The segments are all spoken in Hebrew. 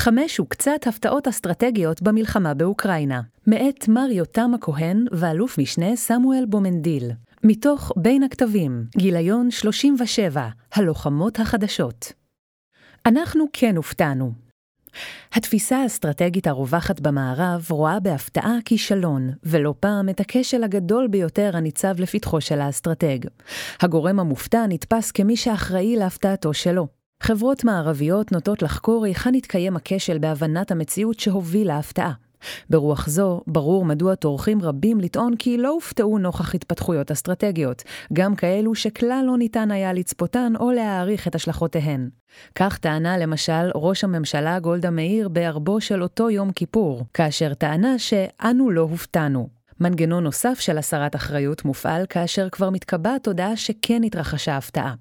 חמש וקצת הפתעות אסטרטגיות במלחמה באוקראינה, מאת מר יותם הכהן ואלוף משנה סמואל בומנדיל. מתוך בין הכתבים, גיליון 37, הלוחמות החדשות. אנחנו כן הופתענו. התפיסה האסטרטגית הרווחת במערב רואה בהפתעה כישלון, ולא פעם את הכשל הגדול ביותר הניצב לפתחו של האסטרטג. הגורם המופתע נתפס כמי שאחראי להפתעתו שלו. חברות מערביות נוטות לחקור היכן התקיים הכשל בהבנת המציאות שהוביל להפתעה. ברוח זו, ברור מדוע טורחים רבים לטעון כי לא הופתעו נוכח התפתחויות אסטרטגיות, גם כאלו שכלל לא ניתן היה לצפותן או להעריך את השלכותיהן. כך טענה למשל ראש הממשלה גולדה מאיר בערבו של אותו יום כיפור, כאשר טענה שאנו לא הופתענו. מנגנון נוסף של הסרת אחריות מופעל כאשר כבר מתקבעת תודעה שכן התרחשה הפתעה.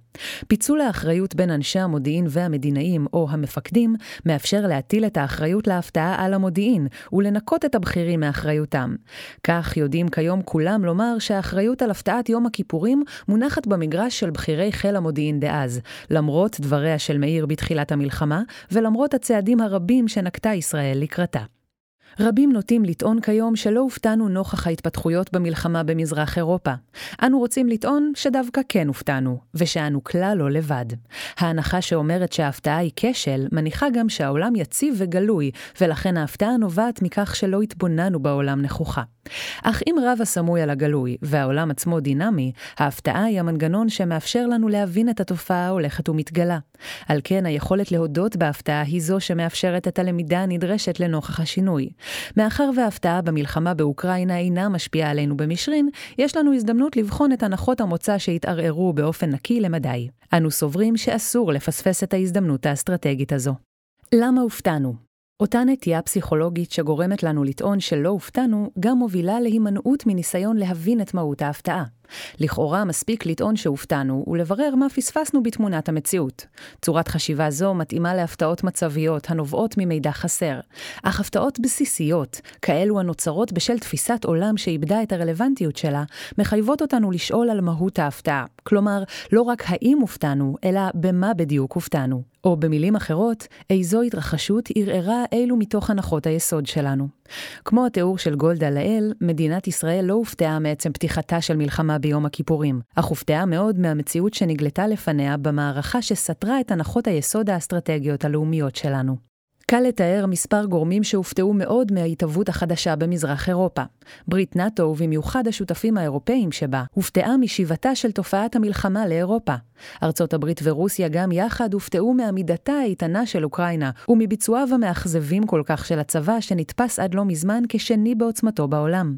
פיצול האחריות בין אנשי המודיעין והמדינאים או המפקדים מאפשר להטיל את האחריות להפתעה על המודיעין ולנקות את הבכירים מאחריותם. כך יודעים כיום כולם לומר שהאחריות על הפתעת יום הכיפורים מונחת במגרש של בכירי חיל המודיעין דאז, למרות דבריה של מאיר בתחילת המלחמה ולמרות הצעדים הרבים שנקטה ישראל לקראתה. רבים נוטים לטעון כיום שלא הופתענו נוכח ההתפתחויות במלחמה במזרח אירופה. אנו רוצים לטעון שדווקא כן הופתענו, ושאנו כלל לא לבד. ההנחה שאומרת שההפתעה היא כשל, מניחה גם שהעולם יציב וגלוי, ולכן ההפתעה נובעת מכך שלא התבוננו בעולם נכוחה. אך אם רב הסמוי על הגלוי, והעולם עצמו דינמי, ההפתעה היא המנגנון שמאפשר לנו להבין את התופעה ההולכת ומתגלה. על כן, היכולת להודות בהפתעה היא זו שמאפשרת את הלמידה הנדרשת לנוכח השינוי. מאחר וההפתעה במלחמה באוקראינה אינה משפיעה עלינו במישרין, יש לנו הזדמנות לבחון את הנחות המוצא שהתערערו באופן נקי למדי. אנו סוברים שאסור לפספס את ההזדמנות האסטרטגית הזו. למה הופתענו? אותה נטייה פסיכולוגית שגורמת לנו לטעון שלא הופתענו, גם מובילה להימנעות מניסיון להבין את מהות ההפתעה. לכאורה מספיק לטעון שהופתענו ולברר מה פספסנו בתמונת המציאות. צורת חשיבה זו מתאימה להפתעות מצביות הנובעות ממידע חסר, אך הפתעות בסיסיות, כאלו הנוצרות בשל תפיסת עולם שאיבדה את הרלוונטיות שלה, מחייבות אותנו לשאול על מהות ההפתעה. כלומר, לא רק האם הופתענו, אלא במה בדיוק הופתענו. או במילים אחרות, איזו התרחשות ערערה אילו מתוך הנחות היסוד שלנו. כמו התיאור של גולדה לאל, מדינת ישראל לא הופתעה מעצם פתיחתה של מלחמה ביום הכיפורים, אך הופתעה מאוד מהמציאות שנגלתה לפניה במערכה שסתרה את הנחות היסוד האסטרטגיות הלאומיות שלנו. קל לתאר מספר גורמים שהופתעו מאוד מההתהוות החדשה במזרח אירופה. ברית נאט"ו, ובמיוחד השותפים האירופאים שבה, הופתעה משיבתה של תופעת המלחמה לאירופה. ארצות הברית ורוסיה גם יחד הופתעו מעמידתה האיתנה של אוקראינה, ומביצועיו המאכזבים כל כך של הצבא שנתפס עד לא מזמן כשני בעוצמתו בעולם.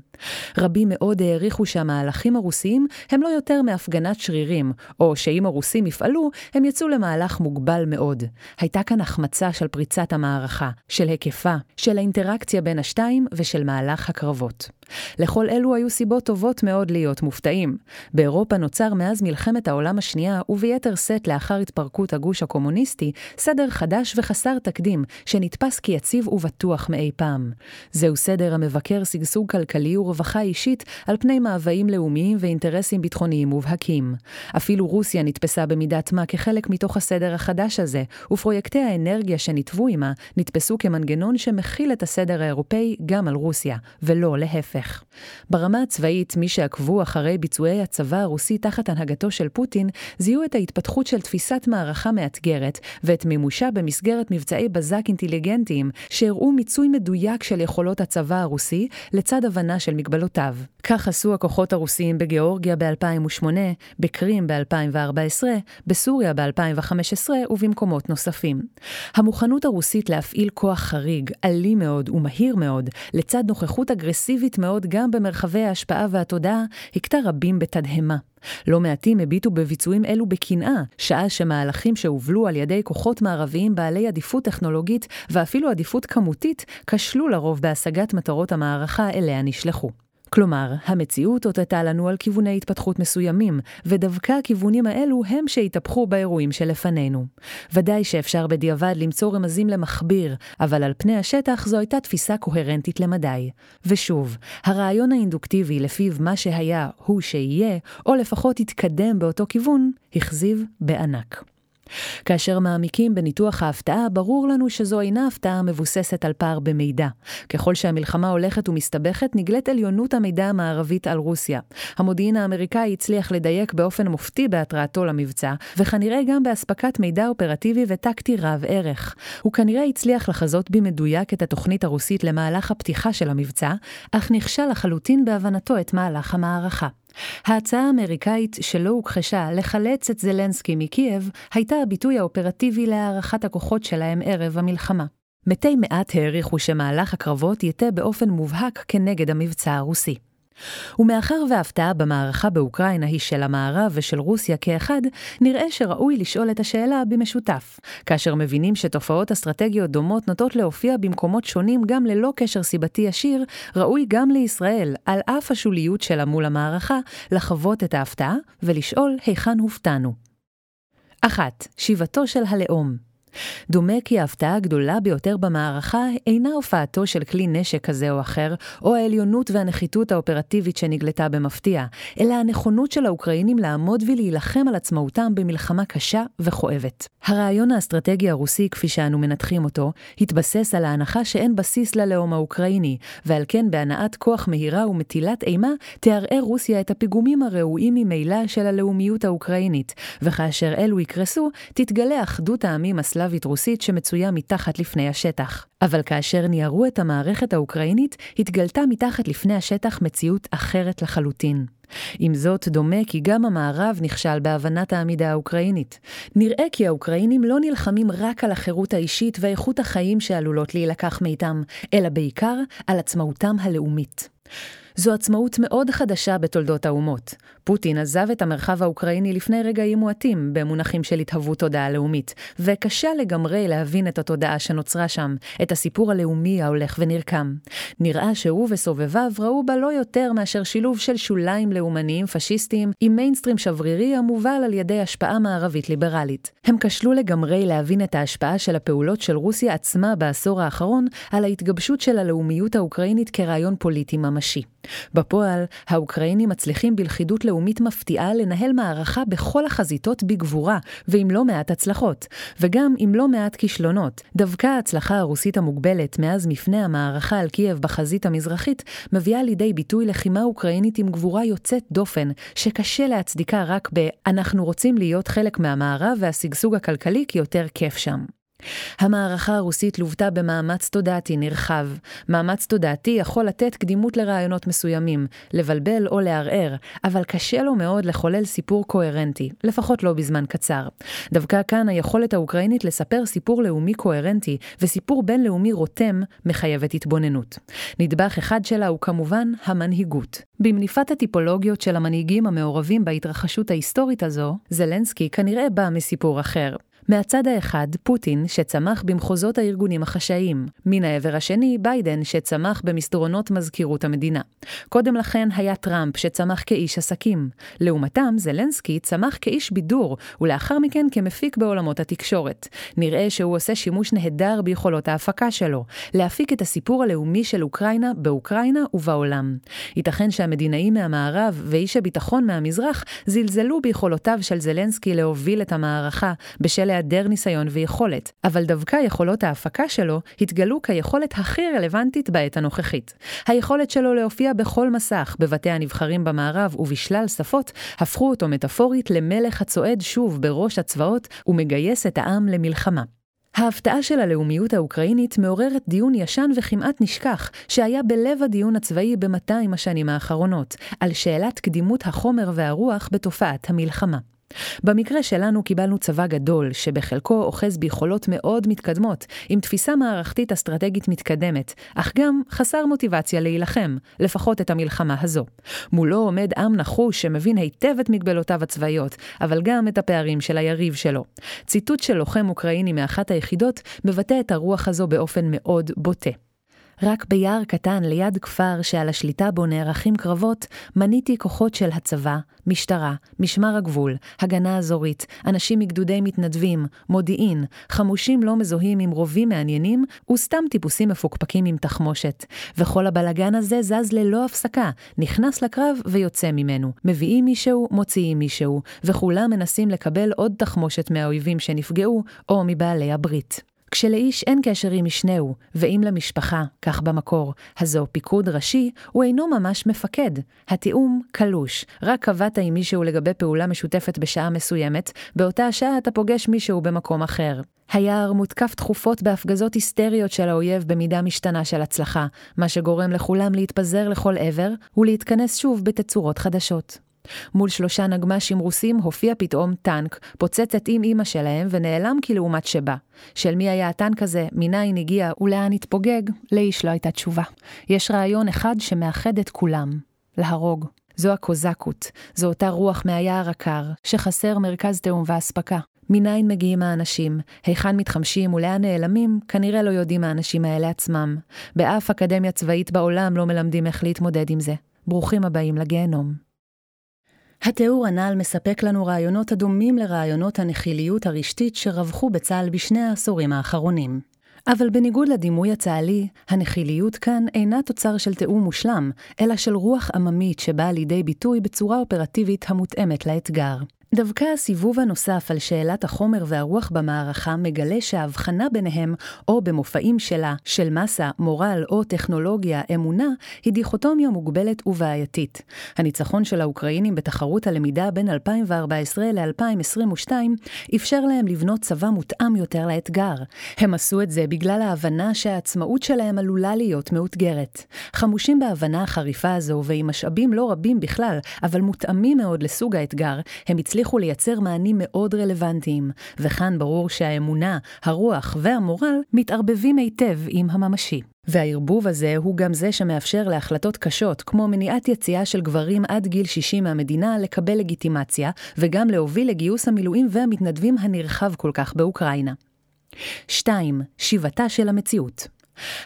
רבים מאוד העריכו שהמהלכים הרוסיים הם לא יותר מהפגנת שרירים, או שאם הרוסים יפעלו, הם יצאו למהלך מוגבל מאוד. הייתה כאן החמצה של פריצת המערכה, של היקפה, של האינטראקציה בין השתיים ושל מהלך הקרבות. לכל אלו היו סיבות טובות מאוד להיות מופתעים. באירופה נוצר מאז מלחמת העולם השנייה, וביתר שאת לאחר התפרקות הגוש הקומוניסטי, סדר חדש וחסר תקדים, שנתפס כיציב ובטוח מאי פעם. זהו סדר המבקר שגשוג כלכלי ורווחה אישית על פני מאוויים לאומיים ואינטרסים ביטחוניים מובהקים. אפילו רוסיה נתפסה במידת מה כחלק מתוך הסדר החדש הזה, ופרויקטי האנרגיה שנתבו עמה נתפסו כמנגנון שמכיל את הסדר האירופאי גם על רוסיה, ולא להפך. ההפך. ברמה הצבאית, מי שעקבו אחרי ביצועי הצבא הרוסי תחת הנהגתו של פוטין, זיהו את ההתפתחות של תפיסת מערכה מאתגרת, ואת מימושה במסגרת מבצעי בזק אינטליגנטיים, שהראו מיצוי מדויק של יכולות הצבא הרוסי, לצד הבנה של מגבלותיו. כך עשו הכוחות הרוסיים בגיאורגיה ב-2008, בקרים ב-2014, בסוריה ב-2015 ובמקומות נוספים. המוכנות הרוסית להפעיל כוח חריג, אלים מאוד ומהיר מאוד, לצד נוכחות אגרסיבית מאוד גם במרחבי ההשפעה והתודעה, הכתה רבים בתדהמה. לא מעטים הביטו בביצועים אלו בקנאה, שעה שמהלכים שהובלו על ידי כוחות מערביים בעלי עדיפות טכנולוגית ואפילו עדיפות כמותית, כשלו לרוב בהשגת מטרות המערכה אליה נשלחו. כלומר, המציאות אותתה לנו על כיווני התפתחות מסוימים, ודווקא הכיוונים האלו הם שהתהפכו באירועים שלפנינו. ודאי שאפשר בדיעבד למצוא רמזים למכביר, אבל על פני השטח זו הייתה תפיסה קוהרנטית למדי. ושוב, הרעיון האינדוקטיבי לפיו מה שהיה הוא שיהיה, או לפחות יתקדם באותו כיוון, הכזיב בענק. כאשר מעמיקים בניתוח ההפתעה, ברור לנו שזו אינה הפתעה המבוססת על פער במידע. ככל שהמלחמה הולכת ומסתבכת, נגלית עליונות המידע המערבית על רוסיה. המודיעין האמריקאי הצליח לדייק באופן מופתי בהתרעתו למבצע, וכנראה גם באספקת מידע אופרטיבי וטקטי רב ערך. הוא כנראה הצליח לחזות במדויק את התוכנית הרוסית למהלך הפתיחה של המבצע, אך נכשל לחלוטין בהבנתו את מהלך המערכה. ההצעה האמריקאית שלא הוכחשה לחלץ את זלנסקי מקייב, הייתה הביטוי האופרטיבי להערכת הכוחות שלהם ערב המלחמה. מתי מעט העריכו שמהלך הקרבות יטה באופן מובהק כנגד המבצע הרוסי. ומאחר וההפתעה במערכה באוקראינה היא של המערב ושל רוסיה כאחד, נראה שראוי לשאול את השאלה במשותף. כאשר מבינים שתופעות אסטרטגיות דומות נוטות להופיע במקומות שונים גם ללא קשר סיבתי ישיר, ראוי גם לישראל, על אף השוליות שלה מול המערכה, לחוות את ההפתעה ולשאול היכן הופתענו. 1. שיבתו של הלאום דומה כי ההפתעה הגדולה ביותר במערכה אינה הופעתו של כלי נשק כזה או אחר, או העליונות והנחיתות האופרטיבית שנגלתה במפתיע, אלא הנכונות של האוקראינים לעמוד ולהילחם על עצמאותם במלחמה קשה וכואבת. הרעיון האסטרטגי הרוסי, כפי שאנו מנתחים אותו, התבסס על ההנחה שאין בסיס ללאום האוקראיני, ועל כן בהנעת כוח מהירה ומטילת אימה, תערער רוסיה את הפיגומים הראויים ממילא של הלאומיות האוקראינית, וכאשר אלו יקרסו, תתגלה אחדות העמים הסלאביים סלאבית-רוסית שמצויה מתחת לפני השטח. אבל כאשר ניערו את המערכת האוקראינית, התגלתה מתחת לפני השטח מציאות אחרת לחלוטין. עם זאת, דומה כי גם המערב נכשל בהבנת העמידה האוקראינית. נראה כי האוקראינים לא נלחמים רק על החירות האישית ואיכות החיים שעלולות להילקח מאיתם, אלא בעיקר על עצמאותם הלאומית. זו עצמאות מאוד חדשה בתולדות האומות. פוטין עזב את המרחב האוקראיני לפני רגעים מועטים, במונחים של התהוות תודעה לאומית, וקשה לגמרי להבין את התודעה שנוצרה שם, את הסיפור הלאומי ההולך ונרקם. נראה שהוא וסובביו ראו בה לא יותר מאשר שילוב של שוליים לאומניים פשיסטיים עם מיינסטרים שברירי המובל על ידי השפעה מערבית ליברלית. הם כשלו לגמרי להבין את ההשפעה של הפעולות של רוסיה עצמה בעשור האחרון על ההתגבשות של הלאומיות האוקראינית כרעיון פוליטי ממשי. בפועל, האוקראינים מצליחים בלכידות לאומית מפתיעה לנהל מערכה בכל החזיתות בגבורה, ועם לא מעט הצלחות, וגם עם לא מעט כישלונות. דווקא ההצלחה הרוסית המוגבלת מאז מפנה המערכה על קייב בחזית המזרחית, מביאה לידי ביטוי לחימה אוקראינית עם גבורה יוצאת דופן, שקשה להצדיקה רק ב "אנחנו רוצים להיות חלק מהמערב והשגשוג הכלכלי כי יותר כיף שם". המערכה הרוסית לוותה במאמץ תודעתי נרחב. מאמץ תודעתי יכול לתת קדימות לרעיונות מסוימים, לבלבל או לערער, אבל קשה לו מאוד לחולל סיפור קוהרנטי, לפחות לא בזמן קצר. דווקא כאן היכולת האוקראינית לספר סיפור לאומי קוהרנטי וסיפור בינלאומי רותם מחייבת התבוננות. נדבך אחד שלה הוא כמובן המנהיגות. במניפת הטיפולוגיות של המנהיגים המעורבים בהתרחשות ההיסטורית הזו, זלנסקי כנראה בא מסיפור אחר. מהצד האחד, פוטין, שצמח במחוזות הארגונים החשאיים. מן העבר השני, ביידן, שצמח במסדרונות מזכירות המדינה. קודם לכן היה טראמפ, שצמח כאיש עסקים. לעומתם, זלנסקי צמח כאיש בידור, ולאחר מכן כמפיק בעולמות התקשורת. נראה שהוא עושה שימוש נהדר ביכולות ההפקה שלו, להפיק את הסיפור הלאומי של אוקראינה באוקראינה ובעולם. ייתכן שהמדינאים מהמערב ואיש הביטחון מהמזרח זלזלו ביכולותיו של זלנסקי להוביל את המערכה בשל היעדר ניסיון ויכולת, אבל דווקא יכולות ההפקה שלו התגלו כיכולת הכי רלוונטית בעת הנוכחית. היכולת שלו להופיע בכל מסך, בבתי הנבחרים במערב ובשלל שפות, הפכו אותו מטאפורית למלך הצועד שוב בראש הצבאות ומגייס את העם למלחמה. ההפתעה של הלאומיות האוקראינית מעוררת דיון ישן וכמעט נשכח, שהיה בלב הדיון הצבאי ב-200 השנים האחרונות, על שאלת קדימות החומר והרוח בתופעת המלחמה. במקרה שלנו קיבלנו צבא גדול, שבחלקו אוחז ביכולות מאוד מתקדמות, עם תפיסה מערכתית אסטרטגית מתקדמת, אך גם חסר מוטיבציה להילחם, לפחות את המלחמה הזו. מולו עומד עם נחוש שמבין היטב את מגבלותיו הצבאיות, אבל גם את הפערים של היריב שלו. ציטוט של לוחם אוקראיני מאחת היחידות מבטא את הרוח הזו באופן מאוד בוטה. רק ביער קטן ליד כפר שעל השליטה בו נערכים קרבות, מניתי כוחות של הצבא, משטרה, משמר הגבול, הגנה אזורית, אנשים מגדודי מתנדבים, מודיעין, חמושים לא מזוהים עם רובים מעניינים, וסתם טיפוסים מפוקפקים עם תחמושת. וכל הבלגן הזה זז ללא הפסקה, נכנס לקרב ויוצא ממנו. מביאים מישהו, מוציאים מישהו, וכולם מנסים לקבל עוד תחמושת מהאויבים שנפגעו, או מבעלי הברית. כשלאיש אין קשר עם משנהו, ואם למשפחה, כך במקור, הזו פיקוד ראשי, הוא אינו ממש מפקד. התיאום קלוש, רק קבעת עם מישהו לגבי פעולה משותפת בשעה מסוימת, באותה השעה אתה פוגש מישהו במקום אחר. היער מותקף תכופות בהפגזות היסטריות של האויב במידה משתנה של הצלחה, מה שגורם לכולם להתפזר לכל עבר, ולהתכנס שוב בתצורות חדשות. מול שלושה נגמ"שים רוסים הופיע פתאום טנק, פוצץ את עם אמא שלהם ונעלם כלעומת שבא. של מי היה הטנק הזה, מניין הגיע ולאן התפוגג, לאיש לא הייתה תשובה. יש רעיון אחד שמאחד את כולם, להרוג. זו הקוזקות, זו אותה רוח מהיער הקר, שחסר מרכז תיאום ואספקה. מניין מגיעים האנשים, היכן מתחמשים ולאן נעלמים, כנראה לא יודעים האנשים האלה עצמם. באף אקדמיה צבאית בעולם לא מלמדים איך להתמודד עם זה. ברוכים הבאים לגיהנום. התיאור הנ"ל מספק לנו רעיונות הדומים לרעיונות הנחיליות הרשתית שרווחו בצה"ל בשני העשורים האחרונים. אבל בניגוד לדימוי הצה"לי, הנחיליות כאן אינה תוצר של תיאום מושלם, אלא של רוח עממית שבאה לידי ביטוי בצורה אופרטיבית המותאמת לאתגר. דווקא הסיבוב הנוסף על שאלת החומר והרוח במערכה מגלה שההבחנה ביניהם, או במופעים שלה, של מסה, מורל או טכנולוגיה, אמונה, היא דיכוטומיה מוגבלת ובעייתית. הניצחון של האוקראינים בתחרות הלמידה בין 2014 ל-2022 אפשר להם לבנות צבא מותאם יותר לאתגר. הם עשו את זה בגלל ההבנה שהעצמאות שלהם עלולה להיות מאותגרת. חמושים בהבנה החריפה הזו ועם משאבים לא רבים בכלל, אבל מותאמים מאוד לסוג האתגר, הם הצליחו הצליחו לייצר מענים מאוד רלוונטיים, וכאן ברור שהאמונה, הרוח והמורל מתערבבים היטב עם הממשי. והערבוב הזה הוא גם זה שמאפשר להחלטות קשות, כמו מניעת יציאה של גברים עד גיל 60 מהמדינה לקבל לגיטימציה, וגם להוביל לגיוס המילואים והמתנדבים הנרחב כל כך באוקראינה. 2. שיבתה של המציאות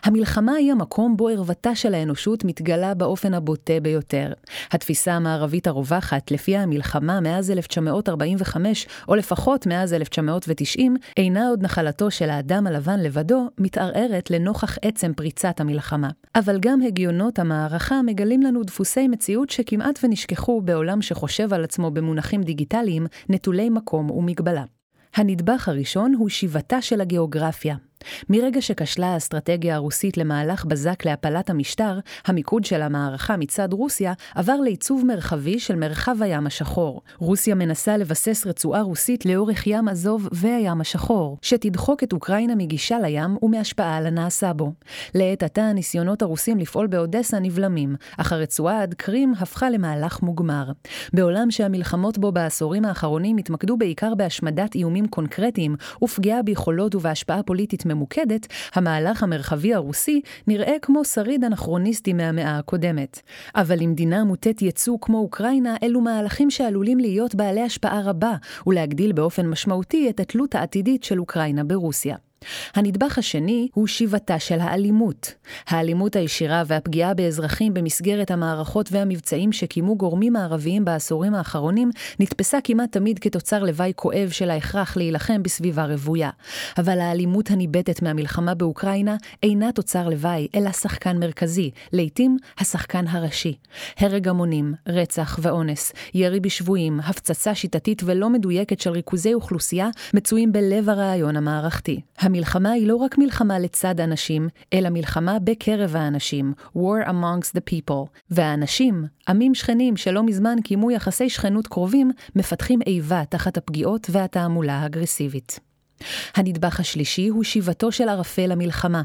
המלחמה היא המקום בו ערוותה של האנושות מתגלה באופן הבוטה ביותר. התפיסה המערבית הרווחת, לפיה המלחמה מאז 1945, או לפחות מאז 1990, אינה עוד נחלתו של האדם הלבן לבדו, מתערערת לנוכח עצם פריצת המלחמה. אבל גם הגיונות המערכה מגלים לנו דפוסי מציאות שכמעט ונשכחו בעולם שחושב על עצמו במונחים דיגיטליים, נטולי מקום ומגבלה. הנדבך הראשון הוא שיבתה של הגיאוגרפיה. מרגע שכשלה האסטרטגיה הרוסית למהלך בזק להפלת המשטר, המיקוד של המערכה מצד רוסיה עבר לעיצוב מרחבי של מרחב הים השחור. רוסיה מנסה לבסס רצועה רוסית לאורך ים עזוב והים השחור, שתדחוק את אוקראינה מגישה לים ומהשפעה על הנעשה בו. לעת עתה הניסיונות הרוסים לפעול באודסה נבלמים, אך הרצועה עד קרים הפכה למהלך מוגמר. בעולם שהמלחמות בו בעשורים האחרונים התמקדו בעיקר בהשמדת איומים קונקרטיים ופגיעה ביכולות ובהשפעה פוליטית ממוקדת, המהלך המרחבי הרוסי נראה כמו שריד אנכרוניסטי מהמאה הקודמת. אבל למדינה מוטית ייצוא כמו אוקראינה, אלו מהלכים שעלולים להיות בעלי השפעה רבה, ולהגדיל באופן משמעותי את התלות העתידית של אוקראינה ברוסיה. הנדבך השני הוא שיבתה של האלימות. האלימות הישירה והפגיעה באזרחים במסגרת המערכות והמבצעים שקיימו גורמים מערביים בעשורים האחרונים, נתפסה כמעט תמיד כתוצר לוואי כואב של ההכרח להילחם בסביבה רוויה. אבל האלימות הניבטת מהמלחמה באוקראינה אינה תוצר לוואי, אלא שחקן מרכזי, לעתים השחקן הראשי. הרג המונים, רצח ואונס, ירי בשבויים, הפצצה שיטתית ולא מדויקת של ריכוזי אוכלוסייה, מצויים בלב הרעיון המערכתי. המלחמה היא לא רק מלחמה לצד אנשים, אלא מלחמה בקרב האנשים, War amongst the people, והאנשים, עמים שכנים שלא מזמן קיימו יחסי שכנות קרובים, מפתחים איבה תחת הפגיעות והתעמולה האגרסיבית. הנדבך השלישי הוא שיבתו של ערפל המלחמה.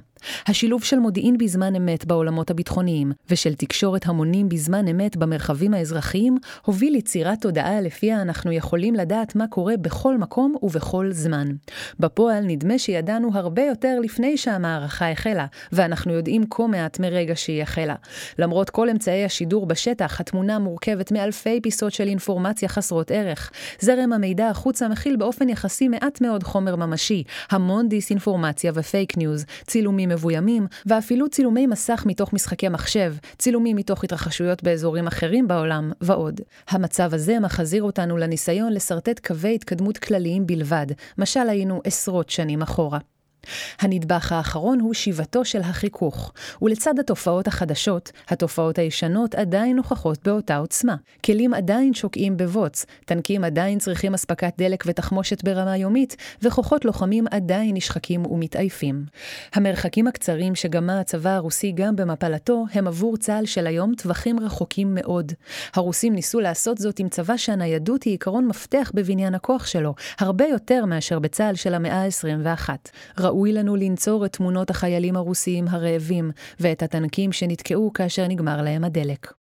השילוב של מודיעין בזמן אמת בעולמות הביטחוניים, ושל תקשורת המונים בזמן אמת במרחבים האזרחיים, הוביל ליצירת תודעה לפיה אנחנו יכולים לדעת מה קורה בכל מקום ובכל זמן. בפועל נדמה שידענו הרבה יותר לפני שהמערכה החלה, ואנחנו יודעים כה מעט מרגע שהיא החלה. למרות כל אמצעי השידור בשטח, התמונה מורכבת מאלפי פיסות של אינפורמציה חסרות ערך. זרם המידע החוצה מכיל באופן יחסי מעט מאוד חומר ממשי, המון דיסאינפורמציה ופייק ניוז, צילומים מבוימים, ואפילו צילומי מסך מתוך משחקי מחשב, צילומים מתוך התרחשויות באזורים אחרים בעולם, ועוד. המצב הזה מחזיר אותנו לניסיון לשרטט קווי התקדמות כלליים בלבד, משל היינו עשרות שנים אחורה. הנדבך האחרון הוא שיבתו של החיכוך, ולצד התופעות החדשות, התופעות הישנות עדיין נוכחות באותה עוצמה. כלים עדיין שוקעים בבוץ, טנקים עדיין צריכים אספקת דלק ותחמושת ברמה יומית, וכוחות לוחמים עדיין נשחקים ומתעייפים. המרחקים הקצרים שגמה הצבא הרוסי גם במפלתו, הם עבור צה"ל של היום טווחים רחוקים מאוד. הרוסים ניסו לעשות זאת עם צבא שהניידות היא עיקרון מפתח בבניין הכוח שלו, הרבה יותר מאשר בצה"ל של המאה ה-21. ראוי לנו לנצור את תמונות החיילים הרוסיים הרעבים, ואת הטנקים שנתקעו כאשר נגמר להם הדלק.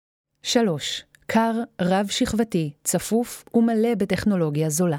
3. קר, רב-שכבתי, צפוף ומלא בטכנולוגיה זולה.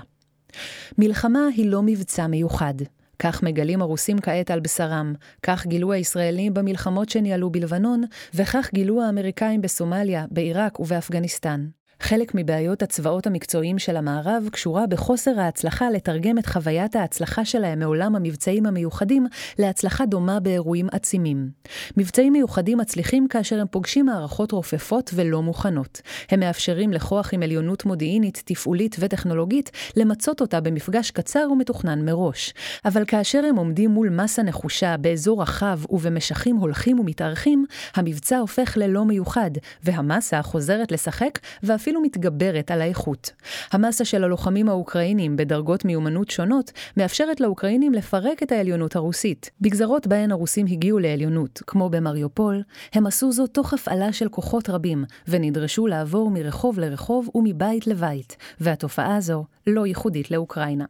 מלחמה היא לא מבצע מיוחד. כך מגלים הרוסים כעת על בשרם, כך גילו הישראלים במלחמות שניהלו בלבנון, וכך גילו האמריקאים בסומליה, בעיראק ובאפגניסטן. חלק מבעיות הצבאות המקצועיים של המערב קשורה בחוסר ההצלחה לתרגם את חוויית ההצלחה שלהם מעולם המבצעים המיוחדים להצלחה דומה באירועים עצימים. מבצעים מיוחדים מצליחים כאשר הם פוגשים מערכות רופפות ולא מוכנות. הם מאפשרים לכוח עם עליונות מודיעינית, תפעולית וטכנולוגית למצות אותה במפגש קצר ומתוכנן מראש. אבל כאשר הם עומדים מול מסה נחושה באזור רחב ובמשכים הולכים ומתארכים, המבצע הופך ללא מיוחד, והמסה חוזרת לשחק ואפילו ואפילו מתגברת על האיכות. המסה של הלוחמים האוקראינים בדרגות מיומנות שונות מאפשרת לאוקראינים לפרק את העליונות הרוסית. בגזרות בהן הרוסים הגיעו לעליונות, כמו במריופול, הם עשו זאת תוך הפעלה של כוחות רבים, ונדרשו לעבור מרחוב לרחוב ומבית לבית, והתופעה הזו לא ייחודית לאוקראינה.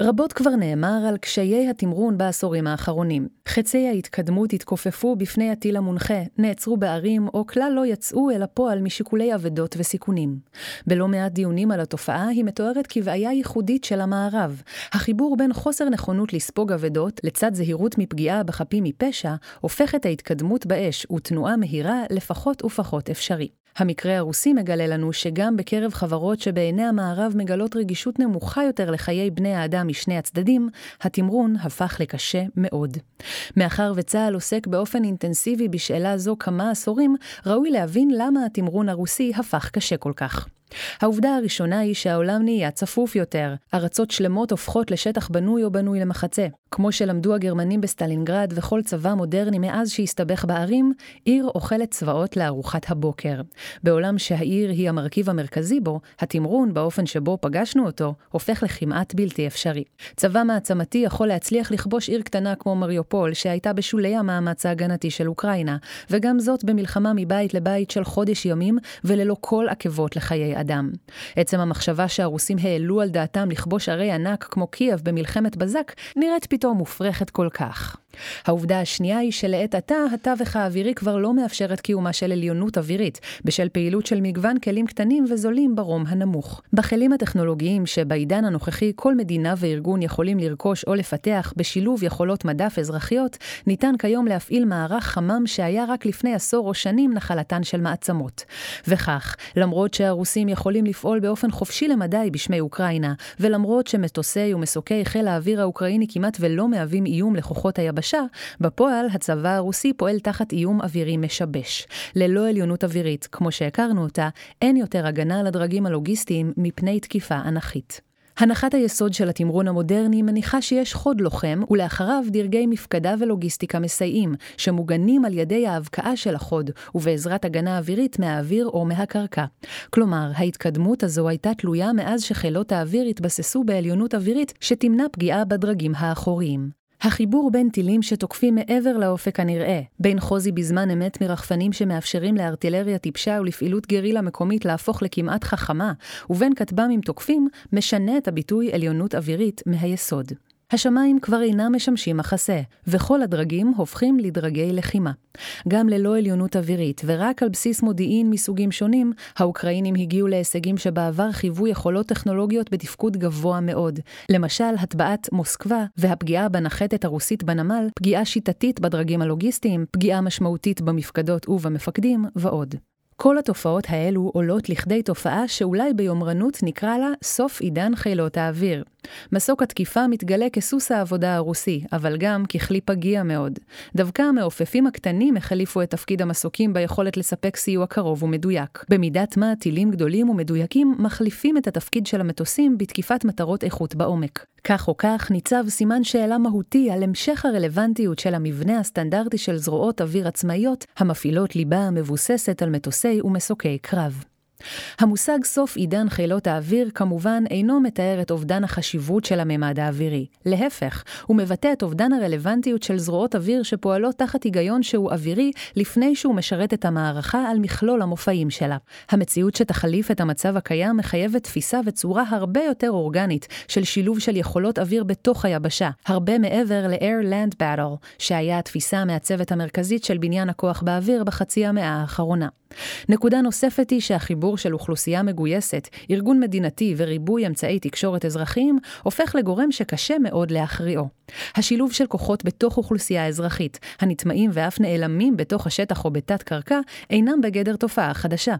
רבות כבר נאמר על קשיי התמרון בעשורים האחרונים. חצי ההתקדמות התכופפו בפני הטיל המונחה, נעצרו בערים או כלל לא יצאו אל הפועל משיקולי אבדות וסיכונים. בלא מעט דיונים על התופעה היא מתוארת כבעיה ייחודית של המערב. החיבור בין חוסר נכונות לספוג אבדות לצד זהירות מפגיעה בחפים מפשע, הופך את ההתקדמות באש ותנועה מהירה לפחות ופחות אפשרי. המקרה הרוסי מגלה לנו שגם בקרב חברות שבעיני המערב מגלות רגישות נמוכה יותר לחיי בני האדם משני הצדדים, התמרון הפך לקשה מאוד. מאחר וצה"ל עוסק באופן אינטנסיבי בשאלה זו כמה עשורים, ראוי להבין למה התמרון הרוסי הפך קשה כל כך. העובדה הראשונה היא שהעולם נהיה צפוף יותר. ארצות שלמות הופכות לשטח בנוי או בנוי למחצה. כמו שלמדו הגרמנים בסטלינגרד וכל צבא מודרני מאז שהסתבך בערים, עיר אוכלת צבאות לארוחת הבוקר. בעולם שהעיר היא המרכיב המרכזי בו, התמרון, באופן שבו פגשנו אותו, הופך לכמעט בלתי אפשרי. צבא מעצמתי יכול להצליח לכבוש עיר קטנה כמו מריופול, שהייתה בשולי המאמץ ההגנתי של אוקראינה, וגם זאת במלחמה מבית לבית של חודש ימים, וללא כל עקבות לחיי אדם. עצם המחשבה שהרוסים העלו על דעתם לכבוש ערי ענק כמו קייב במלחמת בזק, נראית פתאום מופרכת כל כך. העובדה השנייה היא שלעת עתה התווך האווירי כבר לא מאפשר את קיומה של עליונות אווירית, בשל פעילות של מגוון כלים קטנים וזולים ברום הנמוך. בכלים הטכנולוגיים שבעידן הנוכחי כל מדינה וארגון יכולים לרכוש או לפתח בשילוב יכולות מדף אזרחיות, ניתן כיום להפעיל מערך חמם שהיה רק לפני עשור או שנים נחלתן של מעצמות. וכך, למרות שהרוסים יכולים לפעול באופן חופשי למדי בשמי אוקראינה, ולמרות שמטוסי ומסוקי חיל האוויר האוקראיני כמעט ולא מהווים איום לכוחות היבשה, היבשה, בפועל הצבא הרוסי פועל תחת איום אווירי משבש. ללא עליונות אווירית, כמו שהכרנו אותה, אין יותר הגנה לדרגים הלוגיסטיים מפני תקיפה אנכית. הנחת היסוד של התמרון המודרני מניחה שיש חוד לוחם, ולאחריו דרגי מפקדה ולוגיסטיקה מסייעים, שמוגנים על ידי ההבקעה של החוד, ובעזרת הגנה אווירית מהאוויר או מהקרקע. כלומר, ההתקדמות הזו הייתה תלויה מאז שחילות האוויר התבססו בעליונות אווירית שתמנע פגיעה בדרגים האחוריים. החיבור בין טילים שתוקפים מעבר לאופק הנראה, בין חוזי בזמן אמת מרחפנים שמאפשרים לארטילריה טיפשה ולפעילות גרילה מקומית להפוך לכמעט חכמה, ובין כטב"מים תוקפים, משנה את הביטוי עליונות אווירית מהיסוד. השמיים כבר אינם משמשים מחסה, וכל הדרגים הופכים לדרגי לחימה. גם ללא עליונות אווירית, ורק על בסיס מודיעין מסוגים שונים, האוקראינים הגיעו להישגים שבעבר חייבו יכולות טכנולוגיות בתפקוד גבוה מאוד. למשל, הטבעת מוסקבה והפגיעה בנחתת הרוסית בנמל, פגיעה שיטתית בדרגים הלוגיסטיים, פגיעה משמעותית במפקדות ובמפקדים, ועוד. כל התופעות האלו עולות לכדי תופעה שאולי ביומרנות נקרא לה סוף עידן חילות האוויר. מסוק התקיפה מתגלה כסוס העבודה הרוסי, אבל גם ככלי פגיע מאוד. דווקא המעופפים הקטנים החליפו את תפקיד המסוקים ביכולת לספק סיוע קרוב ומדויק. במידת מה, טילים גדולים ומדויקים מחליפים את התפקיד של המטוסים בתקיפת מטרות איכות בעומק. כך או כך, ניצב סימן שאלה מהותי על המשך הרלוונטיות של המבנה הסטנדרטי של זרועות אוויר עצמאיות, המפעילות ליבה המבוססת על מטוסי ומסוקי קרב. המושג סוף עידן חילות האוויר כמובן אינו מתאר את אובדן החשיבות של הממד האווירי. להפך, הוא מבטא את אובדן הרלוונטיות של זרועות אוויר שפועלות תחת היגיון שהוא אווירי לפני שהוא משרת את המערכה על מכלול המופעים שלה. המציאות שתחליף את המצב הקיים מחייבת תפיסה וצורה הרבה יותר אורגנית של שילוב של יכולות אוויר בתוך היבשה, הרבה מעבר ל-Air-Land Battle, שהיה התפיסה המעצבת המרכזית של בניין הכוח באוויר בחצי המאה האחרונה. נקודה נוספת היא שהחיבור של אוכלוסייה מגויסת, ארגון מדינתי וריבוי אמצעי תקשורת אזרחיים הופך לגורם שקשה מאוד להכריעו. השילוב של כוחות בתוך אוכלוסייה אזרחית, הנטמעים ואף נעלמים בתוך השטח או בתת-קרקע, אינם בגדר תופעה חדשה.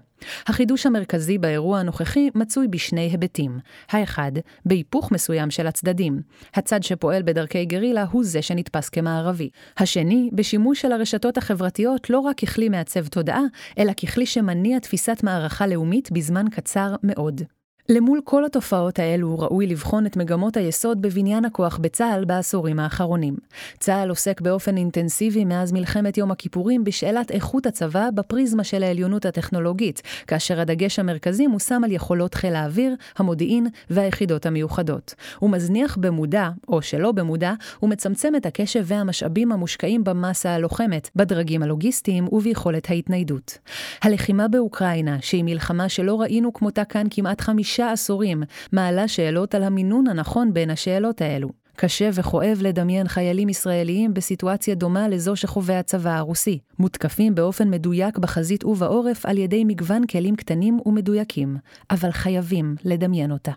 החידוש המרכזי באירוע הנוכחי מצוי בשני היבטים. האחד, בהיפוך מסוים של הצדדים. הצד שפועל בדרכי גרילה הוא זה שנתפס כמערבי. השני, בשימוש של הרשתות החברתיות לא רק ככלי מעצב תודעה, אלא ככלי שמניע תפיסת מערכה לאומית בזמן קצר מאוד. למול כל התופעות האלו ראוי לבחון את מגמות היסוד בבניין הכוח בצה"ל בעשורים האחרונים. צה"ל עוסק באופן אינטנסיבי מאז מלחמת יום הכיפורים בשאלת איכות הצבא בפריזמה של העליונות הטכנולוגית, כאשר הדגש המרכזי מושם על יכולות חיל האוויר, המודיעין והיחידות המיוחדות. הוא מזניח במודע, או שלא במודע, ומצמצם את הקשב והמשאבים המושקעים במסה הלוחמת, בדרגים הלוגיסטיים וביכולת ההתניידות. הלחימה באוקראינה, שהיא מלחמה שלא ראינו כמותה כאן כמעט חמישה שישה עשורים, מעלה שאלות על המינון הנכון בין השאלות האלו. קשה וכואב לדמיין חיילים ישראליים בסיטואציה דומה לזו שחווה הצבא הרוסי, מותקפים באופן מדויק בחזית ובעורף על ידי מגוון כלים קטנים ומדויקים, אבל חייבים לדמיין אותה.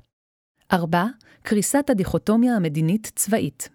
4. קריסת הדיכוטומיה המדינית-צבאית.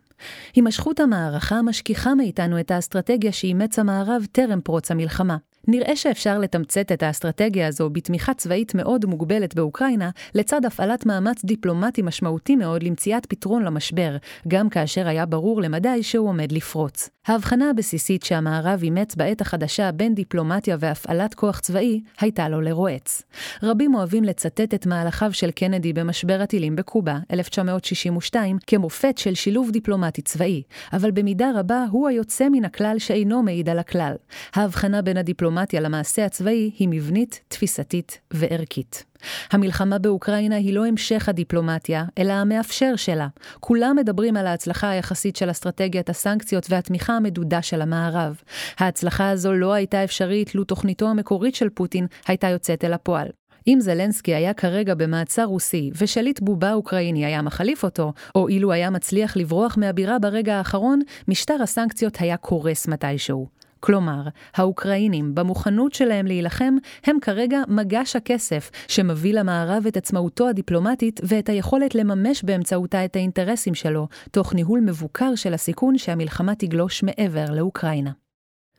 הימשכות המערכה משכיחה מאיתנו את האסטרטגיה שאימץ המערב טרם פרוץ המלחמה. נראה שאפשר לתמצת את האסטרטגיה הזו בתמיכה צבאית מאוד מוגבלת באוקראינה, לצד הפעלת מאמץ דיפלומטי משמעותי מאוד למציאת פתרון למשבר, גם כאשר היה ברור למדי שהוא עומד לפרוץ. ההבחנה הבסיסית שהמערב אימץ בעת החדשה בין דיפלומטיה והפעלת כוח צבאי, הייתה לו לרועץ. רבים אוהבים לצטט את מהלכיו של קנדי במשבר הטילים בקובה, 1962, כמופת של שילוב דיפלומטי צבאי, אבל במידה רבה הוא היוצא מן הכלל שאינו מעיד על הכלל. ההבחנה בין הדיפלומטיה למעשה הצבאי היא מבנית, תפיסתית וערכית. המלחמה באוקראינה היא לא המשך הדיפלומטיה, אלא המאפשר שלה. כולם מדברים על ההצלחה היחסית של אסטרטגיית הסנקציות והתמיכה המדודה של המערב. ההצלחה הזו לא הייתה אפשרית לו תוכניתו המקורית של פוטין הייתה יוצאת אל הפועל. אם זלנסקי היה כרגע במעצר רוסי ושליט בובה אוקראיני היה מחליף אותו, או אילו היה מצליח לברוח מהבירה ברגע האחרון, משטר הסנקציות היה קורס מתישהו. כלומר, האוקראינים, במוכנות שלהם להילחם, הם כרגע מגש הכסף שמביא למערב את עצמאותו הדיפלומטית ואת היכולת לממש באמצעותה את האינטרסים שלו, תוך ניהול מבוקר של הסיכון שהמלחמה תגלוש מעבר לאוקראינה.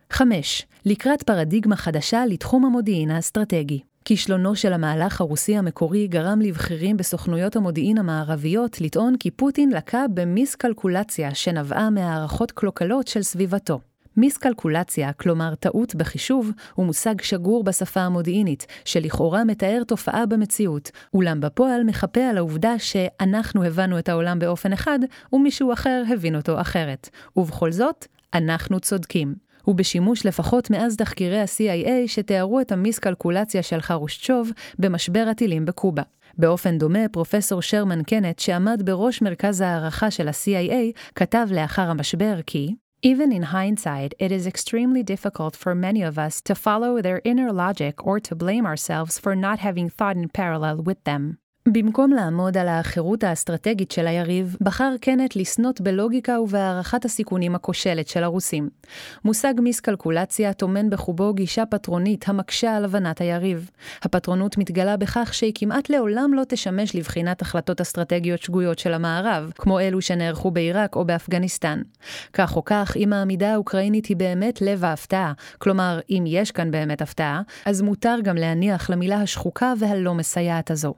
5. לקראת פרדיגמה חדשה לתחום המודיעין האסטרטגי. כישלונו של המהלך הרוסי המקורי גרם לבכירים בסוכנויות המודיעין המערביות לטעון כי פוטין לקה במיסקלקולציה שנבעה מהערכות קלוקלות של סביבתו. מיסקלקולציה, כלומר טעות בחישוב, הוא מושג שגור בשפה המודיעינית, שלכאורה מתאר תופעה במציאות, אולם בפועל מחפה על העובדה שאנחנו הבנו את העולם באופן אחד, ומישהו אחר הבין אותו אחרת. ובכל זאת, אנחנו צודקים. הוא בשימוש לפחות מאז תחקירי ה-CIA שתיארו את המיסקלקולציה של חרושצ'וב במשבר הטילים בקובה. באופן דומה, פרופסור שרמן קנט, שעמד בראש מרכז הערכה של ה-CIA, כתב לאחר המשבר כי Even in hindsight, it is extremely difficult for many of us to follow their inner logic or to blame ourselves for not having thought in parallel with them. במקום לעמוד על האחרות האסטרטגית של היריב, בחר קנט לסנוט בלוגיקה ובהערכת הסיכונים הכושלת של הרוסים. מושג מיסקלקולציה טומן בחובו גישה פטרונית המקשה על הבנת היריב. הפטרונות מתגלה בכך שהיא כמעט לעולם לא תשמש לבחינת החלטות אסטרטגיות שגויות של המערב, כמו אלו שנערכו בעיראק או באפגניסטן. כך או כך, אם העמידה האוקראינית היא באמת לב ההפתעה, כלומר, אם יש כאן באמת הפתעה, אז מותר גם להניח למילה השחוקה והלא מסייעת הזו,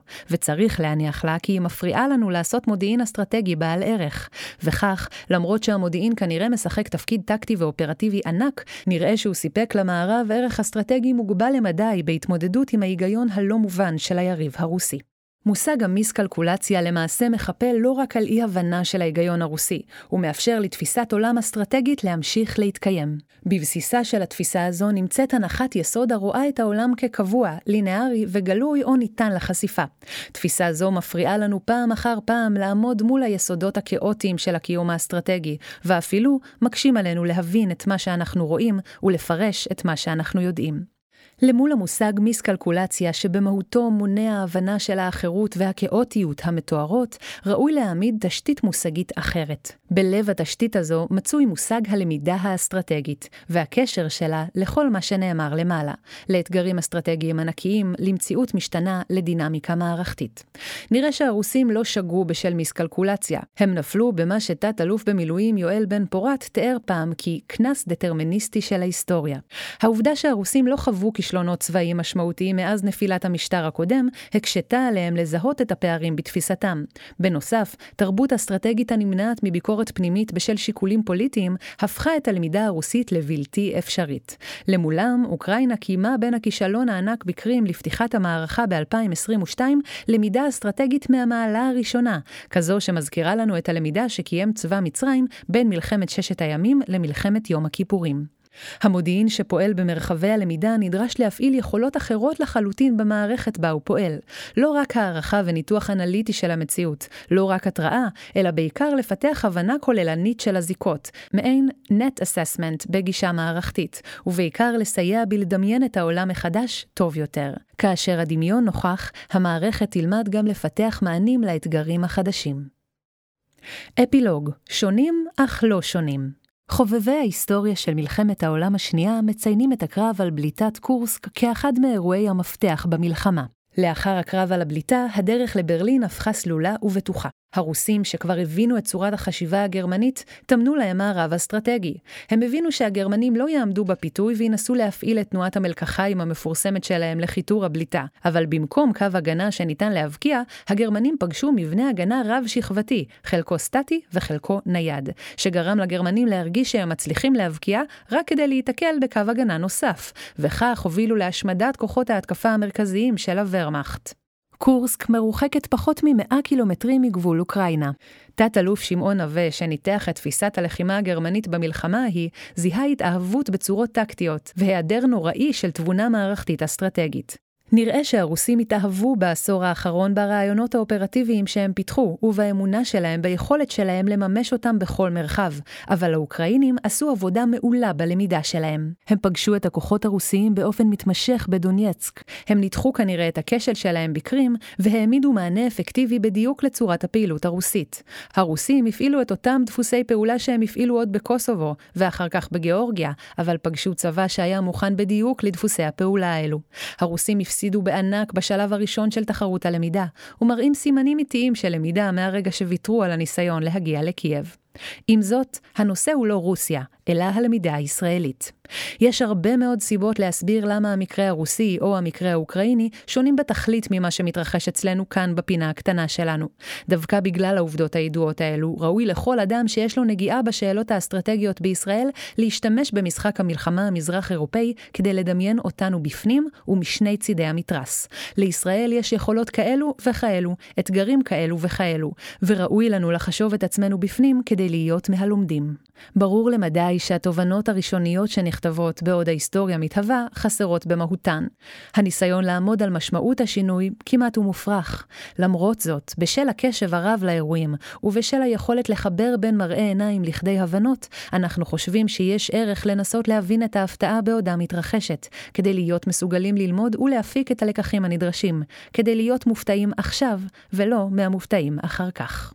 צריך להניח לה כי היא מפריעה לנו לעשות מודיעין אסטרטגי בעל ערך. וכך, למרות שהמודיעין כנראה משחק תפקיד טקטי ואופרטיבי ענק, נראה שהוא סיפק למערב ערך אסטרטגי מוגבל למדי בהתמודדות עם ההיגיון הלא מובן של היריב הרוסי. מושג המיסקלקולציה למעשה מחפה לא רק על אי-הבנה של ההיגיון הרוסי, הוא מאפשר לתפיסת עולם אסטרטגית להמשיך להתקיים. בבסיסה של התפיסה הזו נמצאת הנחת יסוד הרואה את העולם כקבוע, לינארי וגלוי או ניתן לחשיפה. תפיסה זו מפריעה לנו פעם אחר פעם לעמוד מול היסודות הכאוטיים של הקיום האסטרטגי, ואפילו מקשים עלינו להבין את מה שאנחנו רואים ולפרש את מה שאנחנו יודעים. למול המושג מיסקלקולציה שבמהותו מונע ההבנה של האחרות והכאוטיות המתוארות, ראוי להעמיד תשתית מושגית אחרת. בלב התשתית הזו מצוי מושג הלמידה האסטרטגית, והקשר שלה לכל מה שנאמר למעלה, לאתגרים אסטרטגיים ענקיים, למציאות משתנה, לדינמיקה מערכתית. נראה שהרוסים לא שגו בשל מיסקלקולציה, הם נפלו במה שתת אלוף במילואים יואל בן פורת תיאר פעם כי קנס דטרמיניסטי של ההיסטוריה. העובדה שהרוסים לא חוו כישלונות צבאיים משמעותיים מאז נפילת המשטר הקודם, הקשתה עליהם לזהות את הפערים בתפיסתם. בנוסף, תרבות אסטרטגית הנמנעת מביקורת פנימית בשל שיקולים פוליטיים, הפכה את הלמידה הרוסית לבלתי אפשרית. למולם, אוקראינה קיימה בין הכישלון הענק בקרים לפתיחת המערכה ב-2022 למידה אסטרטגית מהמעלה הראשונה, כזו שמזכירה לנו את הלמידה שקיים צבא מצרים בין מלחמת ששת הימים למלחמת יום הכיפורים. המודיעין שפועל במרחבי הלמידה נדרש להפעיל יכולות אחרות לחלוטין במערכת בה הוא פועל. לא רק הערכה וניתוח אנליטי של המציאות, לא רק התראה, אלא בעיקר לפתח הבנה כוללנית של הזיקות, מעין net assessment בגישה מערכתית, ובעיקר לסייע בלדמיין את העולם מחדש טוב יותר. כאשר הדמיון נוכח, המערכת תלמד גם לפתח מענים לאתגרים החדשים. אפילוג, שונים אך לא שונים. חובבי ההיסטוריה של מלחמת העולם השנייה מציינים את הקרב על בליטת קורסק כאחד מאירועי המפתח במלחמה. לאחר הקרב על הבליטה, הדרך לברלין הפכה סלולה ובטוחה. הרוסים, שכבר הבינו את צורת החשיבה הגרמנית, טמנו להם מערב אסטרטגי. הם הבינו שהגרמנים לא יעמדו בפיתוי וינסו להפעיל את תנועת המלקחיים המפורסמת שלהם לחיתור הבליטה. אבל במקום קו הגנה שניתן להבקיע, הגרמנים פגשו מבנה הגנה רב-שכבתי, חלקו סטטי וחלקו נייד, שגרם לגרמנים להרגיש שהם מצליחים להבקיע רק כדי להיתקל בקו הגנה נוסף, וכך הובילו להשמדת כוחות ההתקפה המרכזיים של הוורמאכט. קורסק מרוחקת פחות מ-100 קילומטרים מגבול אוקראינה. תת-אלוף שמעון נווה, שניתח את תפיסת הלחימה הגרמנית במלחמה ההיא, זיהה התאהבות בצורות טקטיות, והיעדר נוראי של תבונה מערכתית אסטרטגית. נראה שהרוסים התאהבו בעשור האחרון ברעיונות האופרטיביים שהם פיתחו, ובאמונה שלהם ביכולת שלהם לממש אותם בכל מרחב, אבל האוקראינים עשו עבודה מעולה בלמידה שלהם. הם פגשו את הכוחות הרוסיים באופן מתמשך בדונייצק, הם ניתחו כנראה את הכשל שלהם בקרים, והעמידו מענה אפקטיבי בדיוק לצורת הפעילות הרוסית. הרוסים הפעילו את אותם דפוסי פעולה שהם הפעילו עוד בקוסובו, ואחר כך בגיאורגיה, אבל פגשו צבא שהיה מוכן בדיוק לדפוסי הפעולה האלו. הרוסים בענק בשלב הראשון של תחרות הלמידה, ומראים סימנים איטיים של למידה מהרגע שוויתרו על הניסיון להגיע לקייב. עם זאת, הנושא הוא לא רוסיה, אלא הלמידה הישראלית. יש הרבה מאוד סיבות להסביר למה המקרה הרוסי או המקרה האוקראיני שונים בתכלית ממה שמתרחש אצלנו כאן בפינה הקטנה שלנו. דווקא בגלל העובדות הידועות האלו, ראוי לכל אדם שיש לו נגיעה בשאלות האסטרטגיות בישראל להשתמש במשחק המלחמה המזרח-אירופאי כדי לדמיין אותנו בפנים ומשני צידי המתרס. לישראל יש יכולות כאלו וכאלו, אתגרים כאלו וכאלו, וראוי לנו לחשוב את עצמנו בפנים כדי להיות מהלומדים. ברור למדי שהתובנות הראשוניות שנכתבות בעוד ההיסטוריה מתהווה חסרות במהותן. הניסיון לעמוד על משמעות השינוי כמעט הוא מופרך. למרות זאת, בשל הקשב הרב לאירועים, ובשל היכולת לחבר בין מראה עיניים לכדי הבנות, אנחנו חושבים שיש ערך לנסות להבין את ההפתעה בעודה מתרחשת, כדי להיות מסוגלים ללמוד ולהפיק את הלקחים הנדרשים, כדי להיות מופתעים עכשיו, ולא מהמופתעים אחר כך.